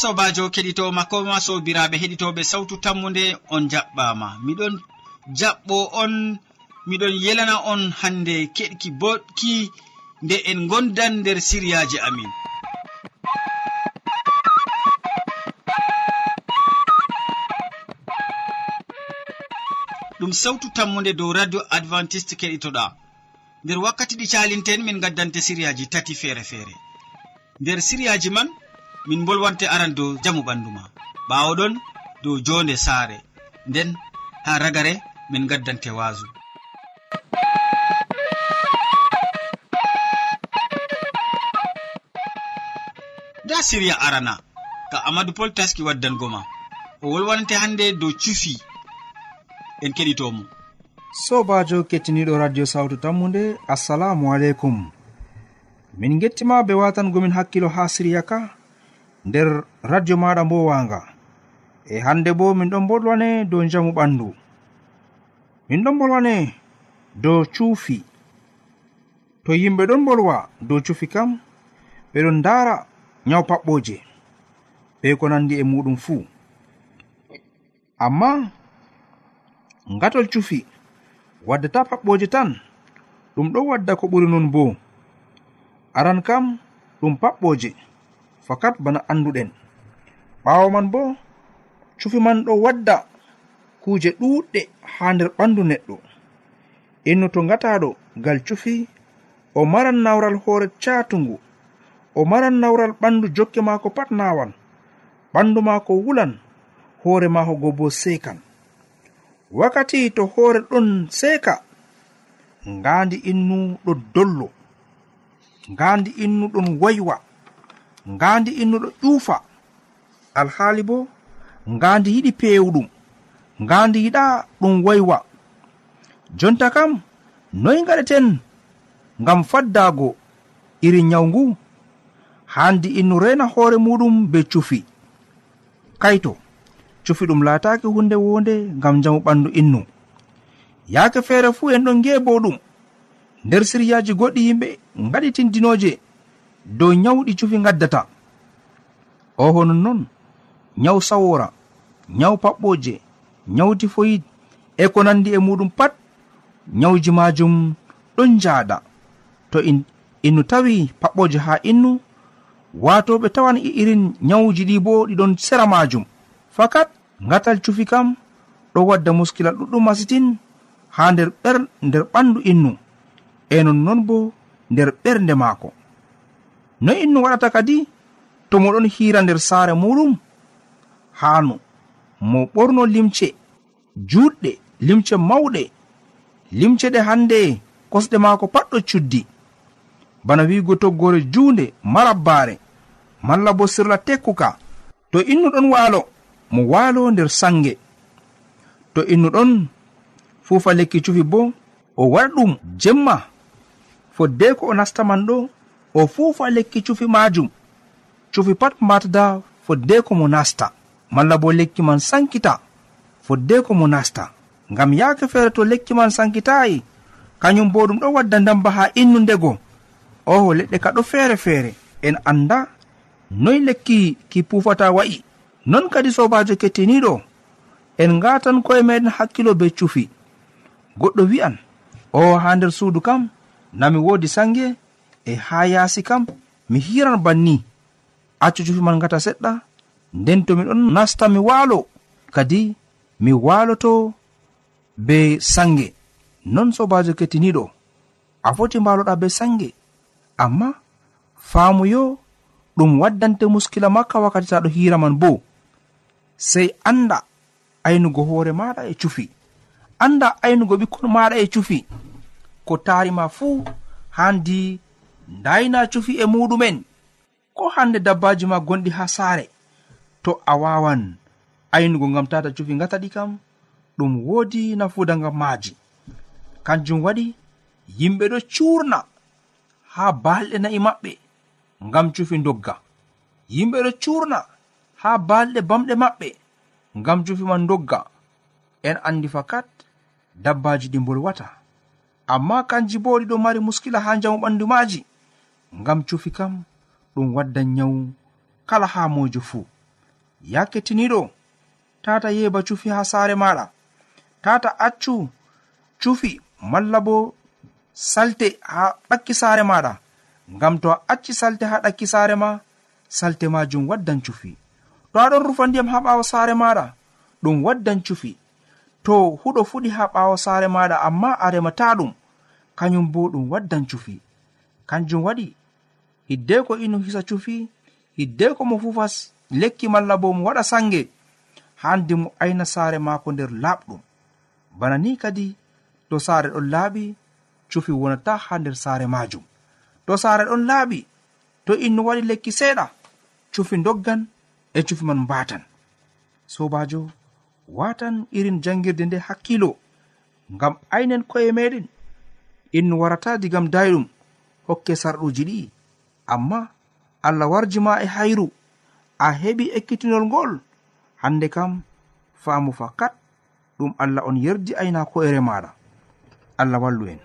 sobajo keɗito makoma sobiraɓe heɗitoɓe sawtu tammude on jaɓɓama. Miɗon jaɓɓo on miɗon yelana on hande keɗki boɗki nde en gondan nder siriyaji amin. Ɗum sawtu tammude dow radio adventiste keɗitoɗa. Nder wakkati ɗi calinten min gaddante siriyaji tati feere feere nder siriyaji man min bolwante aran dow jamu ɓandu ma. Ɓawo ɗon dow jonde saare. Nden ha ragare min gaddante wasu nda siriya arana ka amadou pol taski waddango ma. O wolwanante hande dow cufi. En keɗitomo. Sobajo kettiniɗo radio sawtu tammude assalamu aleykum. Min gettima be watangomin hakkilo ha siriya ka nder radio maɗa mbowanga. E hande bo min ɗon bolwane dow jamu ɓandu. Min ɗon bolwane dow cuufi. To yimɓe ɗon bolwa dow cuufi kam ɓeɗon ndaara nyaw paɓɓoje be ko nandi e muɗum fuu. Amma ngatol cufi waddata paɓɓoje tan ɗum ɗon wadda ko ɓuri non bo. Aran kam ɗum paɓɓoje. fakat bana anduɗen. Ɓaawo man bo cufi man ɗo wadda kuuje ɗuuɗɗe haa nder ɓandu neɗɗo. Innu to ngataɗo ngal cufi o maran nawral hoore caatungu o maran nawral ɓandu jokke maako pat naawan ɓandu maako wulan hoore maako go bo seekan wakkati to hoore ɗon seeka ngaandi innu ɗo dollo ngaandi innu ɗon waywa. ngandi innuɗo ƴuufa alhaali bo ngandi yiɗi pewɗum ngandi yiɗa ɗum waywa. Jonta kam noy gaɗeten ngam faddago iri nyawu ngu? Handi innu rena hoore muɗum be cufi. Kaito cufi ɗum laataki hunde wonde ngam jamu ɓandu innu. Yaake feere fuu en ɗon ngebo ɗum nder siryaji goɗɗi yimɓe ngaɗi tindinoje dow nyawɗi cufi gaddata o honon non nyawu sawora nyawu paɓɓoje nyawu tifoyid e ko nandi e muɗum pat nyawji majum ɗon njaaɗa. To in innu tawi paɓɓoje ha innu wato ɓe tawan irin nyawuji ɗi bo ɗiɗon sera majum. Fakat gatal cufi kam ɗo wadda muskila ɗuɗɗum masitin ha nder ɓer nder ɓandu innu. E nonnon bo nder ɓernde maako. noy innu waɗata kadi to moɗon hira nder saare muɗum hanu mo ɓorno limce juɗɗe limce mawɗe limce ɗe hande kosɗe maako patɗo cuddi bana wigo toggore juunde marabbare malla bo sirla tekkuka. To innu ɗon waalo mo waalo nder sange. To innu ɗon fuufa lekki cufi bo o waɗa ɗum jemma. Foddeko o nastaman ɗo o fuufa lekki cufi majum cufi pat matda foddeko mo nasta malla bo lekki man sankita foddeko mo nasta ngam yaake feere to lekki man sankitayi kañum bo ɗum ɗo wadda ndamba ha innu ndego oho leɗɗe ka ɗo feere feere. En anda noy lekki ki pufata wa'i? Non kadi sobajo kettiniɗo en ngatan koye meɗen hakkilo be cufi. Goɗɗo wi'an o ha nder suudu kam nami wodi sange e ha yaasi kam mi hiran banni. Accu cufiman ngata seɗɗa nden to miɗon nasta mi waalo. Kadi mi waaloto be sange. Non sobajo kettiniɗo a foti mbaloɗa be sange. Amma faamu yo ɗum waddante muskila makka wakkati taɗo hira man bo. Sei anda aynugo hoore maɗa e cufi. Anda aynugo ɓikkon maɗa e cufi. Ko taarima fuu handi dayna cufi e muɗumen ko hande dabbaji ma gonɗi ha saare. To a wawan aynugo gam tata cufi gataɗi kam ɗum wodi nafuda gam maji kanjum waɗi yimɓe ɗo curna ha balɗe na'i maɓɓe ngam cufi dogga yimɓe ɗo curna ha balɗe bamɗe maɓɓe ngam cufi man dogga en andi fakat dabbaji ɗi bolwata amma kanji bo ɗiɗo mari muskila ha jamu ɓandu maji ngam cufi kam ɗum waddan nyawu kala ha mojo fuu. Yakketiniɗo tata yeba cufi ha saare maɗa tata accu cufi malla bo salte ha ɗakki saare maɗa ngam to a acci salte ha ɗakki saare ma salte majum waddan cufi. To aɗon rufa ndiyam ha ɓawo saare maɗa ɗum waddan cufi. To huɗo fuɗi ha ɓawo saare maɗa amma a remata ɗum kañum bo ɗum waddan cufi. Kanjum waɗi hiddey ko inu hisa cufi hiddey ko mo fufas lekki malla bo mo waɗa sange. Handi mo ayna saare maako nder laaɓɗum. Bana ni kadi to saare ɗon laaɓi cufi wonata ha nder saare majum to saare ɗon laaɓi to innu waɗi lekki seeɗa cufi doggan e cufi man mbatan sobajo watan irin jangirde nde hakkilo ngam aynen koye meɗen innu warata digam dayɗum hokke sarɗuji ɗi. amma allah warji ma e hayru a heɓi ekkitinol ngol hande kam faamu fakat ɗum allah on yerdi ayna ko'ere maɗa. Allah wallu en.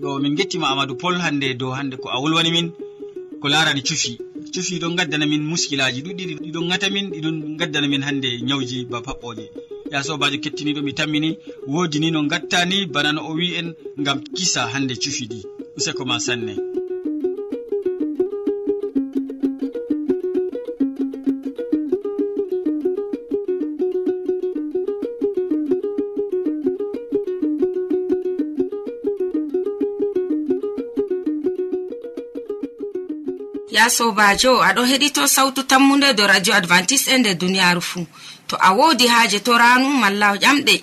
Ɗo min gettima amadou pol hande dow hande ko a wolwani min ko larani cufi. tufi ɗon gaddana min muskilaji ɗuɗɗi ɗiɗon gata min ɗiɗon gaddana min hannde nyawji ba paɓɓoje ya sobajo kettiniɗo mi tammini wodi ni no gattani bana no o wi en gam kisa hande cufi ɗi. Useko ma sanne. ya sobajo aɗo heɗito sautu tammude do radio advantice e nder duniyaru fuu to a wodi haaje to ranu malla ƴamɗe.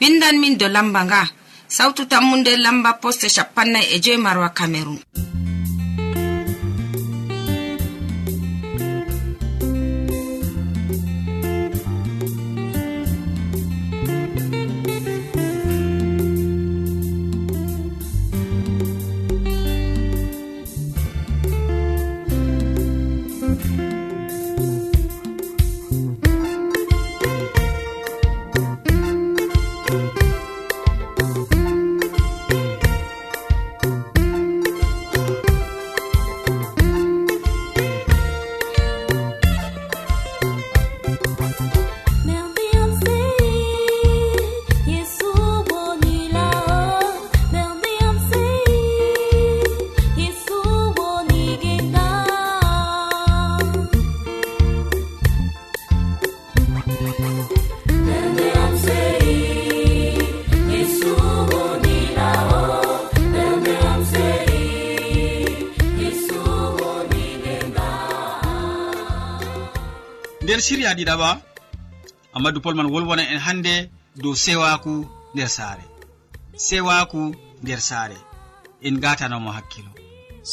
Windan min do lamba nga. Sautu tammunde lamba poste shapannay e joyi marwa camerun nder siriya ɗiɗaɓa amadou pol man wolwona en hannde dow sewaku nder saare. Sewaku nder saare en gatanamo hakkilo.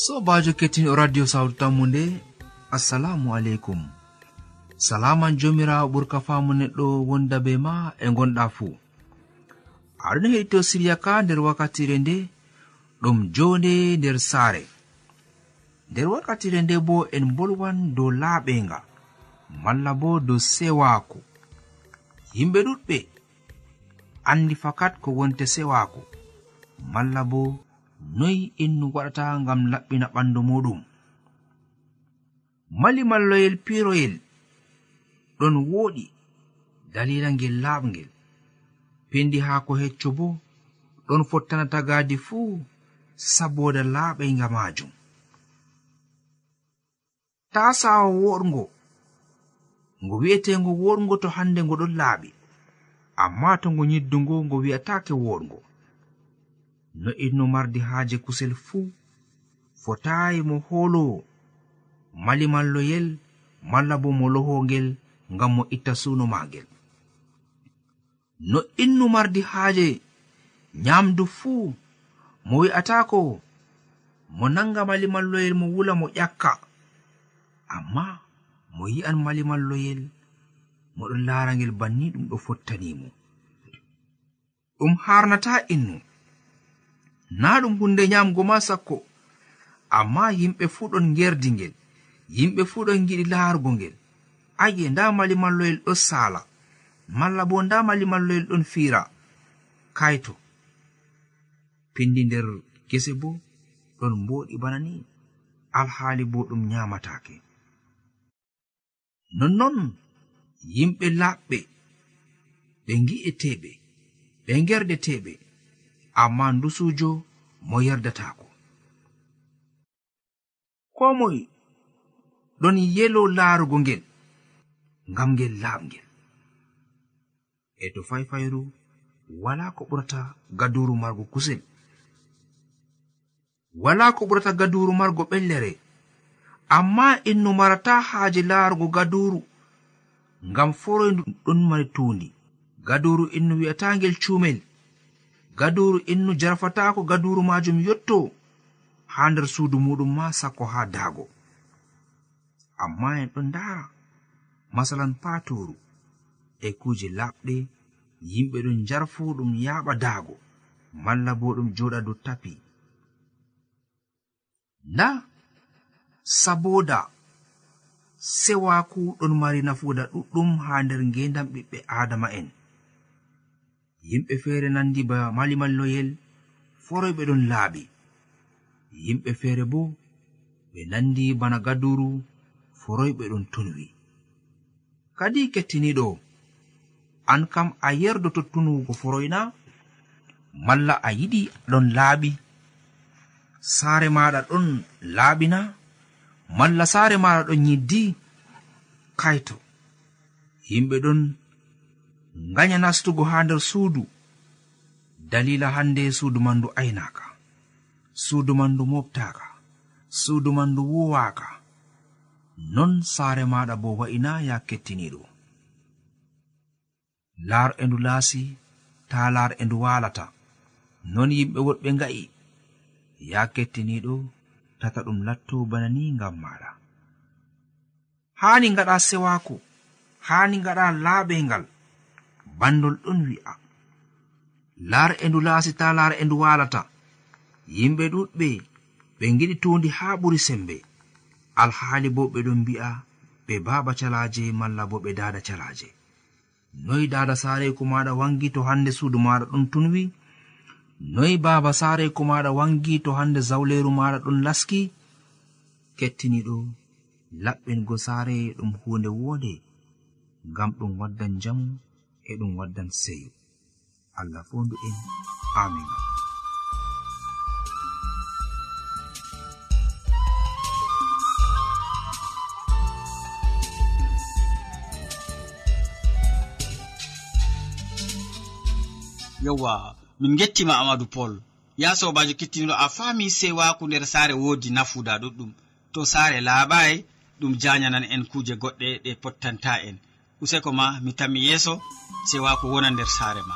Sobajo kettiniɗo radio sawtu tammu nde assalamu aleykum. Salaman jomirawo ɓurka famu neɗɗo wonda be ma e gonɗa fuu aɗon heɗito siriya ka nder wakkatire nde ɗum jonde nder saare. Nder wakkatire nde bo en bolwan dow laaɓenga. malla bo dow sewaako. Yimɓe ɗuɗɓe andi fakat ko wonte sewaako malla bo noyi innu waɗata ngam laɓɓina ɓandu muɗum mali malloyel piroyel ɗon wooɗi dalila ngel laaɓngel pendi haako hecco bo ɗon fottana tagaadi fuu saboda laaɓayga maajum. Tasawo woɗgo ngo wi'etengo woɗgo to hande ngo ɗon laaɓi. Amma to ngo yiddungo ngo wi'atake woɗgo no inno mardi haaje kusel fuu fotayi mo hoolowo mali malloyel malla bo mo lohongel ngam mo itta suuno magel no innu mardi haaje nyamdu fuu mo wi'atako mo nanga mali malloyel mo wula mo ƴakka. Amma mo yi'an malimalloyel moɗon larangel banni ɗum ɗo fottanimo ɗum harnata innu. Na ɗum hunde nyamgo ma sakko amma yimɓe fuu ɗon gerdi ngel yimɓe fuu ɗon giɗi larugo ngel. Age nda malimalloyel ɗo sala malla bo nda malimalloyel ɗon fiira. Kaito pindi nder gese bo ɗon mboɗi bana ni alhaali bo ɗum nyamatake nonnon yimɓe laɓɓe ɓe gi'eteɓe ɓe gerdeteɓe amma ndusujo mo yerdatako ko moy ɗon yelo laarugo ngel ngam ngel laaɓngel e to fayfayru wala ko ɓurata gaduru margo kusel. Wala ko ɓurata gaduru margo ɓellere. amma innu marata haaje laarugo gadoru ngam foroydu ɗon mari tuundi. Gadoru innu wi'atagel cuumel gadoru innu jarfatako gadoru majum yotto ha nder suudu muɗum ma sakko ha daago. Amma en ɗon ndaara masalan patoru e kuuje laɓɗe yimɓe ɗon njarfo ɗum yaaɓa daago malla bo ɗum joɗa dow tapi. Nda saboda sewaku ɗon mari nafuda ɗuɗɗum ha nder ngendam ɓiɓɓe adama'en yimɓe feere nandi ba malimalloyel foroyɓe ɗon laaɓi. Yimɓe feere bo ɓe nandi bana gaduru foroyɓe ɗon tunwi kadi kettiniɗo an kam a yerdo tottunugo foroyna malla a yiɗi ɗon laaɓi. Saare maɗa ɗon laaɓina malla saare maɗa ɗon yiddi kaito yimɓe ɗon ganya nastugo ha nder suudu. Dalila hande suudu man ndu aynaka suudu man ndu moftaka suudu man ndu wuwaka non saare maɗa bo wa'ina ya kettiniɗo laar e ndu laasi ta laar e ndu walata non yimɓe woɗɓe nga'i ya kettiniɗo tata ɗum latto bana ni ngam maɗa. Haani ngaɗa sewaako haani ngaɗa laaɓengal bandol ɗon wi'a. Laar e ndu laasita laar e ndu waalata. Yimɓe ɗuɗɓe ɓe giɗi tuundi haa ɓuri sembe. Alhaali bo ɓe ɗon mbi'a ɓe baaba calaaje malla bo ɓe daada calaaje. Noyi daada saareku maɗa wangi to hannde suudu maɗa ɗon tunwi noyi baaba saareko maɗa wangi to hande zawleru maɗa ɗon laski? Kettiniɗo laɓɓingo saare ɗum hunde wonde ngam ɗum waddan jamu e ɗum waddan seyo. Allah fondu en. Amina yewwa min gettima amadou pol ya sobajo kettiniɗo a fami sewaku nder saare wodi nafuda ɗuɗɗum. To saare laaɓai ɗum janyanan en kuje goɗɗe ɗe pottanta en. Useko ma mi tammi yeeso sewaku wona nder saare ma.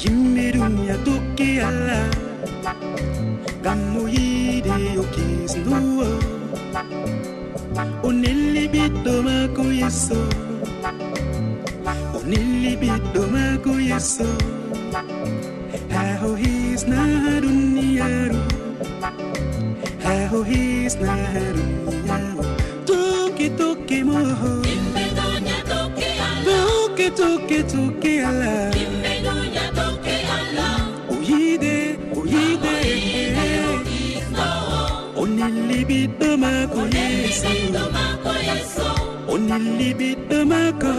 yimɓe ɗum ya tokki allah ngam mo yiide yo kisnduwo o nelli ɓiɗɗo maako yesso o nelli ɓiɗɗo maako yesso haa o hisna haa duniyaaru haa o hisna haa duniyaaru tokki tokki moho tokki tokki tokki allah. ɓiɗɗo maako yeso o nelli ɓiɗɗo maako.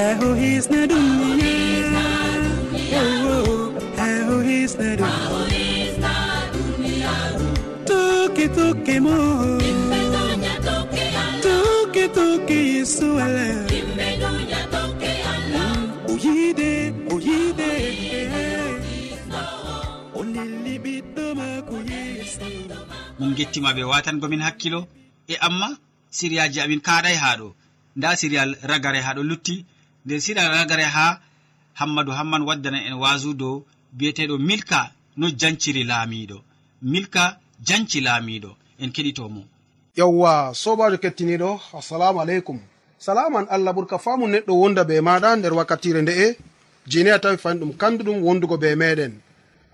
Aho hisna duniya aho hisna duniya toke toke mo. Toke toke yeso ala o yiide o yiide. O nelli ɓiɗ maako yeeso min gettimaɓe watangomin hakkilo. E amma siriyaji amin kaɗay haɗo nda siriyal ragare haɗo lutti. Nder siriyal ragare ha hammadou hamman waddana en wasu dow biyeteɗo milka no janciri laamiɗo milka janci laamiɗo en keɗitomo yawwa sobajo kettiniɗo assalamu aleykum. Salaman allah ɓurka famu neɗɗo wonda be maɗa nder wakkatire nde'e. Jeni a tawi fani ɗum kanduɗum wondugo be meɗen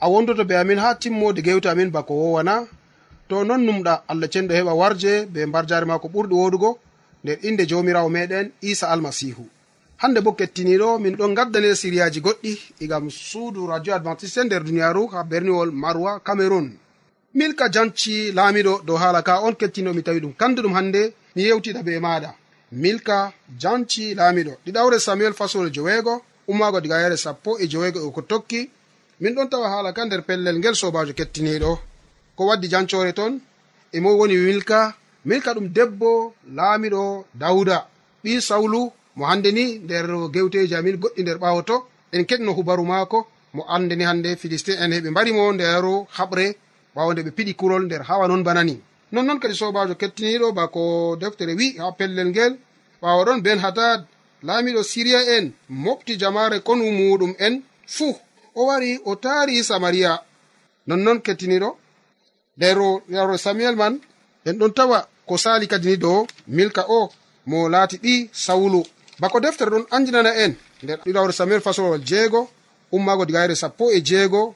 a wondoto be amin ha timmode gewte amin bako wowana. To non numɗa allah cenɗo heɓa warje be mbarjare ma ko ɓurɗi woɗugo nder inde jawmirawo meɗen isa almasihu. Hande bo kettiniɗo min ɗon gaddane siriyaji goɗɗi igam suudu radio adventiste e nder duniyaru ha berniwol marwa cameron milka janci laamiɗo dow haala ka on kettino mi tawi ɗum kanduɗum hande mi yewtiɗa be maɗa. Milka janci laamiɗo. Ɗiɗawre samuel fasol joweego ummago diga yare sappo e joweego e ko tokki. min ɗon tawa haala ka nder pellel ngel sobajo kettiniɗo ko waddi jancore ton emo woni milka milka ɗum debbo laamiɗo dawuda. Ɓi sawlu mo hande ni nder gewteji amin goɗɗi nder ɓawo to en keɗino hubaru maako mo andeni hande philistin en heɓe mbarimo nder haɓre ɓawo nde ɓe piɗi kurol nder hawa non banani nonnoon kadi sobajo kettiniɗo bako deftere wi ha pellel ngel ɓawo ɗon ben hatad laamiɗo siriya en mofti jamare konu muɗum en. Fuu. o wari o taari samariya nonnon kettiniɗo. Nder yaro samuel man en ɗon tawa ko sali kadi ni dow milka o mo laati ɓi sawulu. Bako deftere ɗon andinana en. Nder ɗiɗawre samuel fasolol jeego ummago digayre sappo e jeego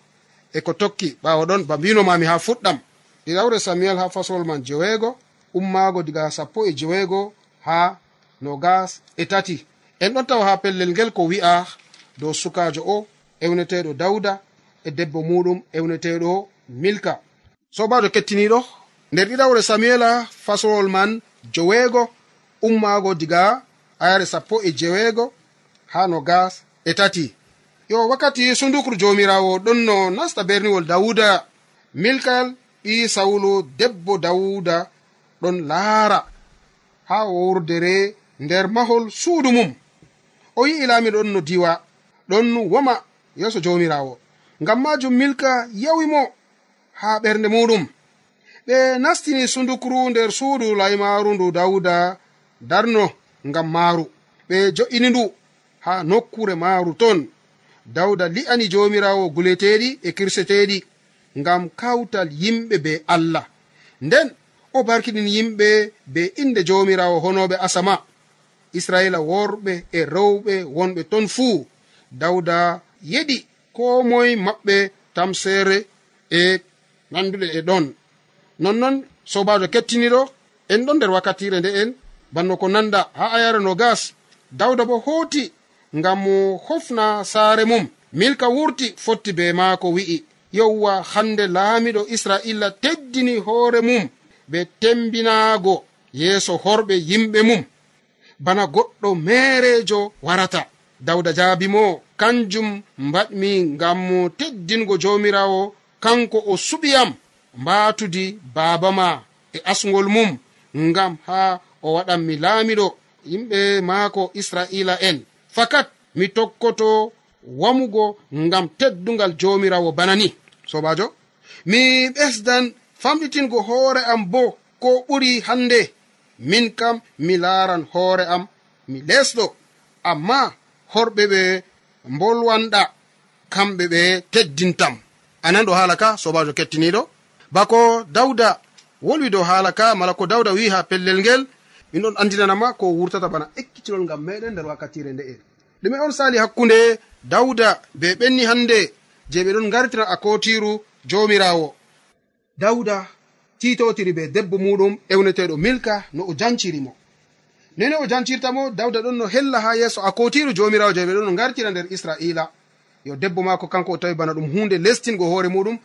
e ko tokki ɓawo ɗon ba mbinomami ha fuɗɗam. Ɗiɗawre samuel ha fasolol man jeweego ummaago diga sappo e jeweego ha nogas e tati. En ɗon tawa ha pellel ngel ko wi'a dow sukajo o ewneteɗo dawda e debbo muɗum ewneteɗo milka. Sobajo kettiniɗo nder ɗiɗawre samuela fasolol man joweego ummago diga ayare sappo e jeweego ha no gas e tati. Yo wakkati sundukru jomirawo ɗon no nasta berniwol dawuda milkal ɓi sawlu debbo dawuda ɗon laara ha wurdere nder mahol suudu mum. O yi'i laamiɗon no diwa ɗon woma yeeso jawmirawo ngam majum milka yawimo ha ɓernde muɗum. Ɓe nastini sundukru nder suudu laymaru ndu dawuda darno ngam maaru. Ɓe jo'ini ndu ha nokkure maaru ton. Dawda li'ani jomirawo guleteɗi e kirseteɗi ngam kawtal yimɓe be allah. Nden o barkiɗin yimɓe be inde jomirawo honoɓe asama. Israila worɓe e rewɓe wonɓe ton fuu. Dawda yeɗi ko moye maɓɓe tamseere e nanduɗe e ɗon. Nonnon sobajo kettiniɗo en ɗon nder wakkatire nde en banno ko nanda ha ayare no gas. Dawda bo hooti ngam mo hofna saare mum. Milka wurti fotti be maako wi'i. Yowwa hande laamiɗo israila teddini hoore mum be tembinaago yeeso horɓe yimɓe mum. Bana goɗɗo meerejo warata. dawda jaabimo kanjum mbaɗmi ngam mo teddingo jawmirawo kanko o suɓiyam mbatudi baabama e asgol mum ngam ha o waɗanmi laamiɗo yimɓe maako israila en. Fakat mi tokkoto wamugo ngam teddungal jomirawo bana ni. Sobajo mi ɓesdan famɗitingo hoore am bo ko ɓuri hannde. Min kam mi laaran hoore am mi lesɗo amma horɓe ɓe mbolwanɗa kamɓe ɓe teddintam. Anan ɗo haala ka sobajo kettiniɗo. Bako dawda wolwi dow haala ka mala ko dawda wi ha pellel ngel. Min ɗon andinanama ko wurtata bana ekkitinol ngam meɗen nder wakkatire nde'e ɗume on sali hakkunde dawda be ɓenni hande je ɓe ɗon gartira akotiru jomirawo. Dawda titotiri be debbo muɗum ewneteɗo milka no o jancirimo. nene o jancirtamo dawda ɗon no hella ha yeeso. A kotiru jomirawo je ɓe ɗon no gartira nder israila. Yo debbo maako kanko o tawi bana ɗum hunde lestingo hoore muɗum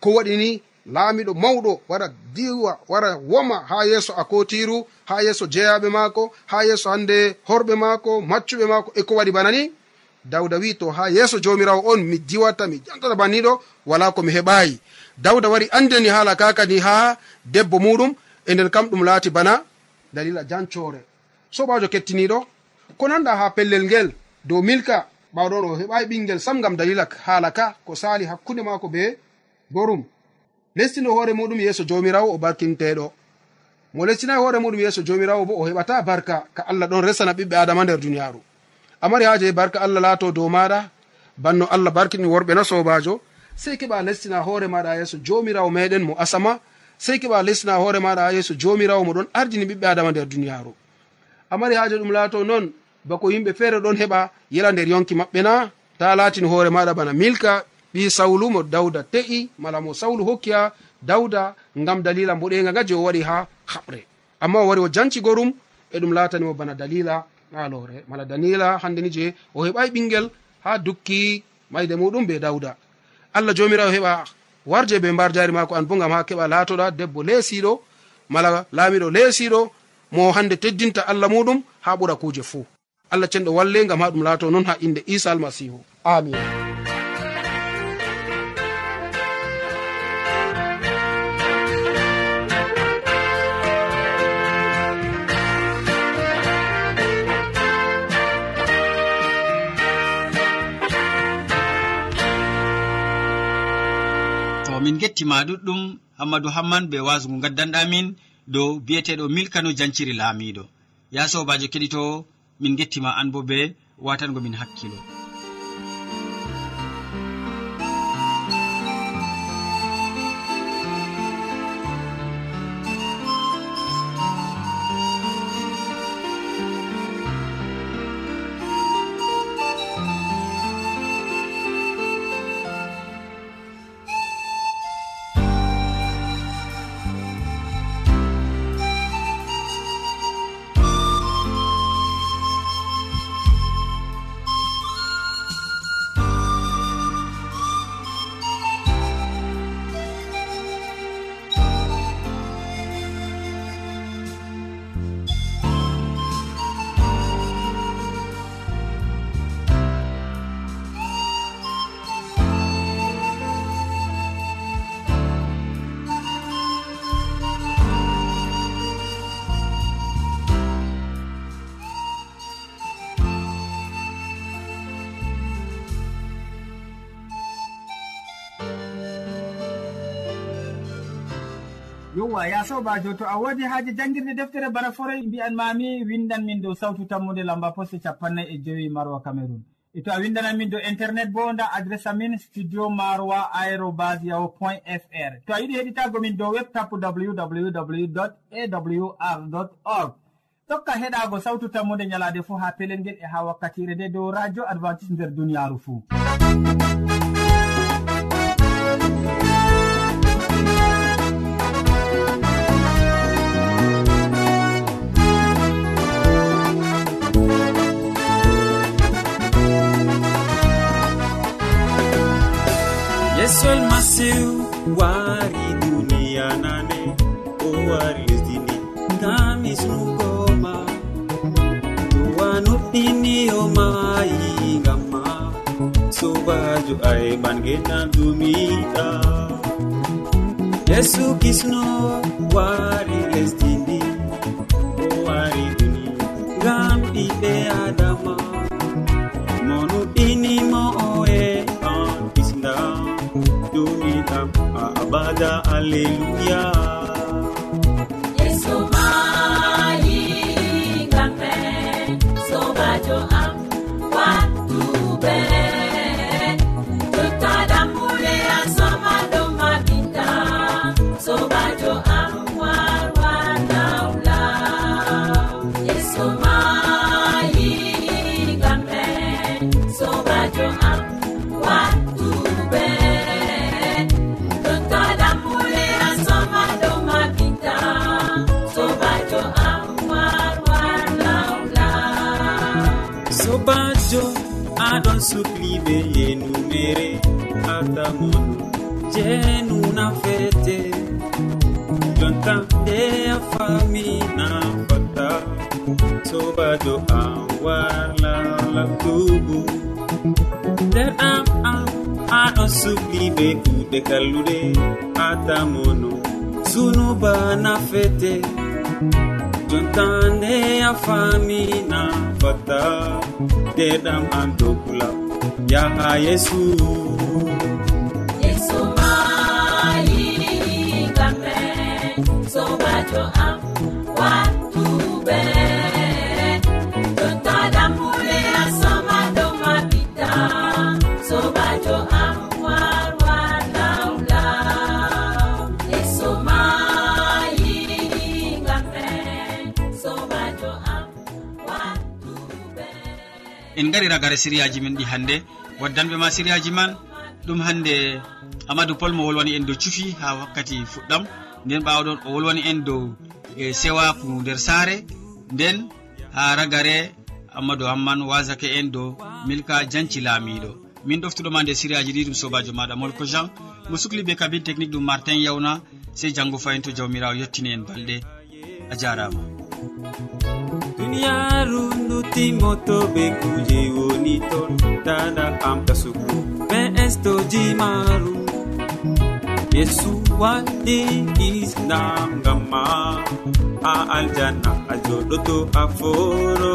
ko waɗini laamiɗo mawɗo wara diwa wara woma ha yeeso a kotiru ha yeeso jeyaɓe maako ha yeeso hande horɓe maako maccuɓe maako e ko waɗi bana ni dawda wi to ha yeeso jomirawo on mi diwata mi jantata banniɗo wala komi heɓayi dawda wari andeni haala kakadi ha debbo muɗum e nden kam ɗum laati bana dalila jancore sobajo kettiniɗo ko nanɗa ha pellel ngel dow milka ɓawɗon o heɓai ɓingel sam gam dalila haala ka ko sali hakkunde mako be gorum. Lestino hoore muɗum yeeso jomirawo o barkinteɗo mo lestinayi hoore muɗum yeeso jomirawo bo o heɓata barka ka allah ɗon resana ɓiɓɓe adama nder duniyaru amari haaje barka allah laato dow maɗa banno allah barkini worɓe na sobajo sey keɓa lestina hoore maɗa yeeso jomirawo meɗen mo asama sey keɓa lestina hoore maɗa yeeso jomirawo moɗon ardini ɓiɓɓe adama nder duniyaru amari haaje ɗum laato noon bako yimɓe feere ɗon heɓa yela nder yonki maɓɓe na. Ta latini hoore maɗa bana milka ɓi sawlu mo dawda te'i mala mo sawlu hokkiya dawda ngam dalila mboɗega nga je o waɗi ha haɓre. Amma o wari o janci gorum e ɗum latanimo bana dalila alore mala dalila handeni je o heɓai ɓingel ha dukki mayde muɗum be dawda. Allah jomirawo heɓa warje be mbar jari mako an bo gam ha keɓa latoɗa debbo lesiɗo mala laamiɗo lesiɗo mo hande teddinta allah muɗum ha ɓura kuje fuu allah cenɗo walle gam ha ɗum laato noon ha inde isa almasihu. Amin. Min gettima ɗuɗɗum hammadou hamman be wasu ngu gaddanɗamin dow biyeteɗo milkano janciri laamiɗo. Ya sobajo keɗito min gettima an bo be watangomin hakkilo. yowa ya sobajo to a wodi haaji jangirde deftere bana forey mbiyan mami windan min dow sawtu tammude lamba poste capannay e jowi marwa cameron e to a windanan min dow internet bo nda adresse amin studio marwa aérobas yaho point fr. To a yiɗi heɗitago min dow web webtapu www awr org. Tokka heɗago sawtu tammude ñalade fuu ha pelel ngel e ha wakkatire nde dow radio advantice nder duniyaaru fuu sol masiw wari duniya nane o wari lesdini ngam isnugoma duwanuɗɗiniyomayi ngamma sobajo aeɓangena dumiɗa yesu kisno wari da alleluya sukliɓe yenumere atamon jenuna fete. Jonta nde a famina fata sobajo am warlala labtubu nder am am aɗon sukliɓe kuɗe kalluɗe atamono sunuba nafete jontande a famina fata. teɗam an dokula yaha yesu. gari ragare siriyaji min ɗi hannde. Waddanɓe ma siriyaji man ɗum hannde amadou pol mo wolwani en dow cufi ha wakkati fuɗɗam. Nden ɓawaɗon o wolwani en dow e sewaku nder saare. Nden ha ragare amadou hamman wasake en dow milka janci laamiɗo min ɗoftuɗoma nde siriyaji ɗi ɗum sobajo maɗa molko jean. Mo sukli be kabine technique ɗum martin yawna. Sey janggo fayin to jawmirawo yettini en balɗe. A jarama. duniyaaru nutimoto be kuje woni ton. Dada amta sugu be estoji maaru. Yesu waɗi islam ngamma a aljanna a joɗoto a foro.